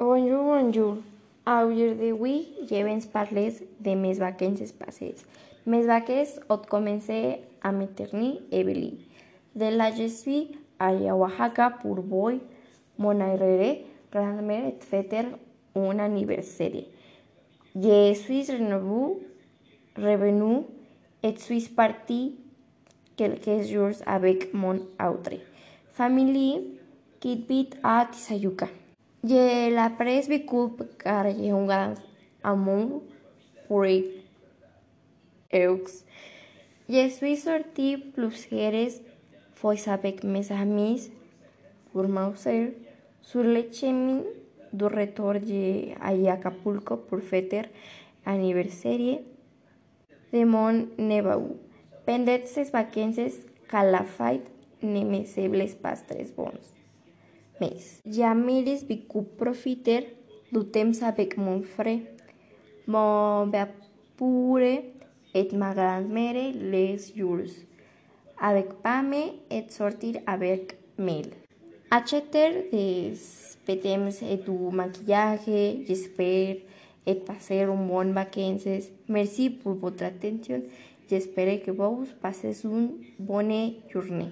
Bonjour, bonjour. Aujourd'hui, je vais parler de mes vacances passées. Mes vacances ont commencé à Meterni et Beli. De là, je suis à Oaxaca pour voir mon arrière grand-mère et fêter un anniversaire. Je suis revenu, revenu et suis parti quelques jours avec mon autre famille qui vit à Tizayuca. Je la presse beaucoup car grand amour pour eux. Je suis sorti plusieurs fois avec mes amis pour manger sur le du retour à Acapulco pour fêter l'anniversaire de mon neveu. Pendant ces vacances, qu'à la fête bons. Mais j'aimerais beaucoup profiter du temps avec mon frère, mon père et ma grand-mère les jours, avec Pame et sortir avec Mel. Acheter des vêtements et du maquillage, j'espère et passer un bon vacances. Merci pour votre attention. J'espère que vous passez une bonne journée.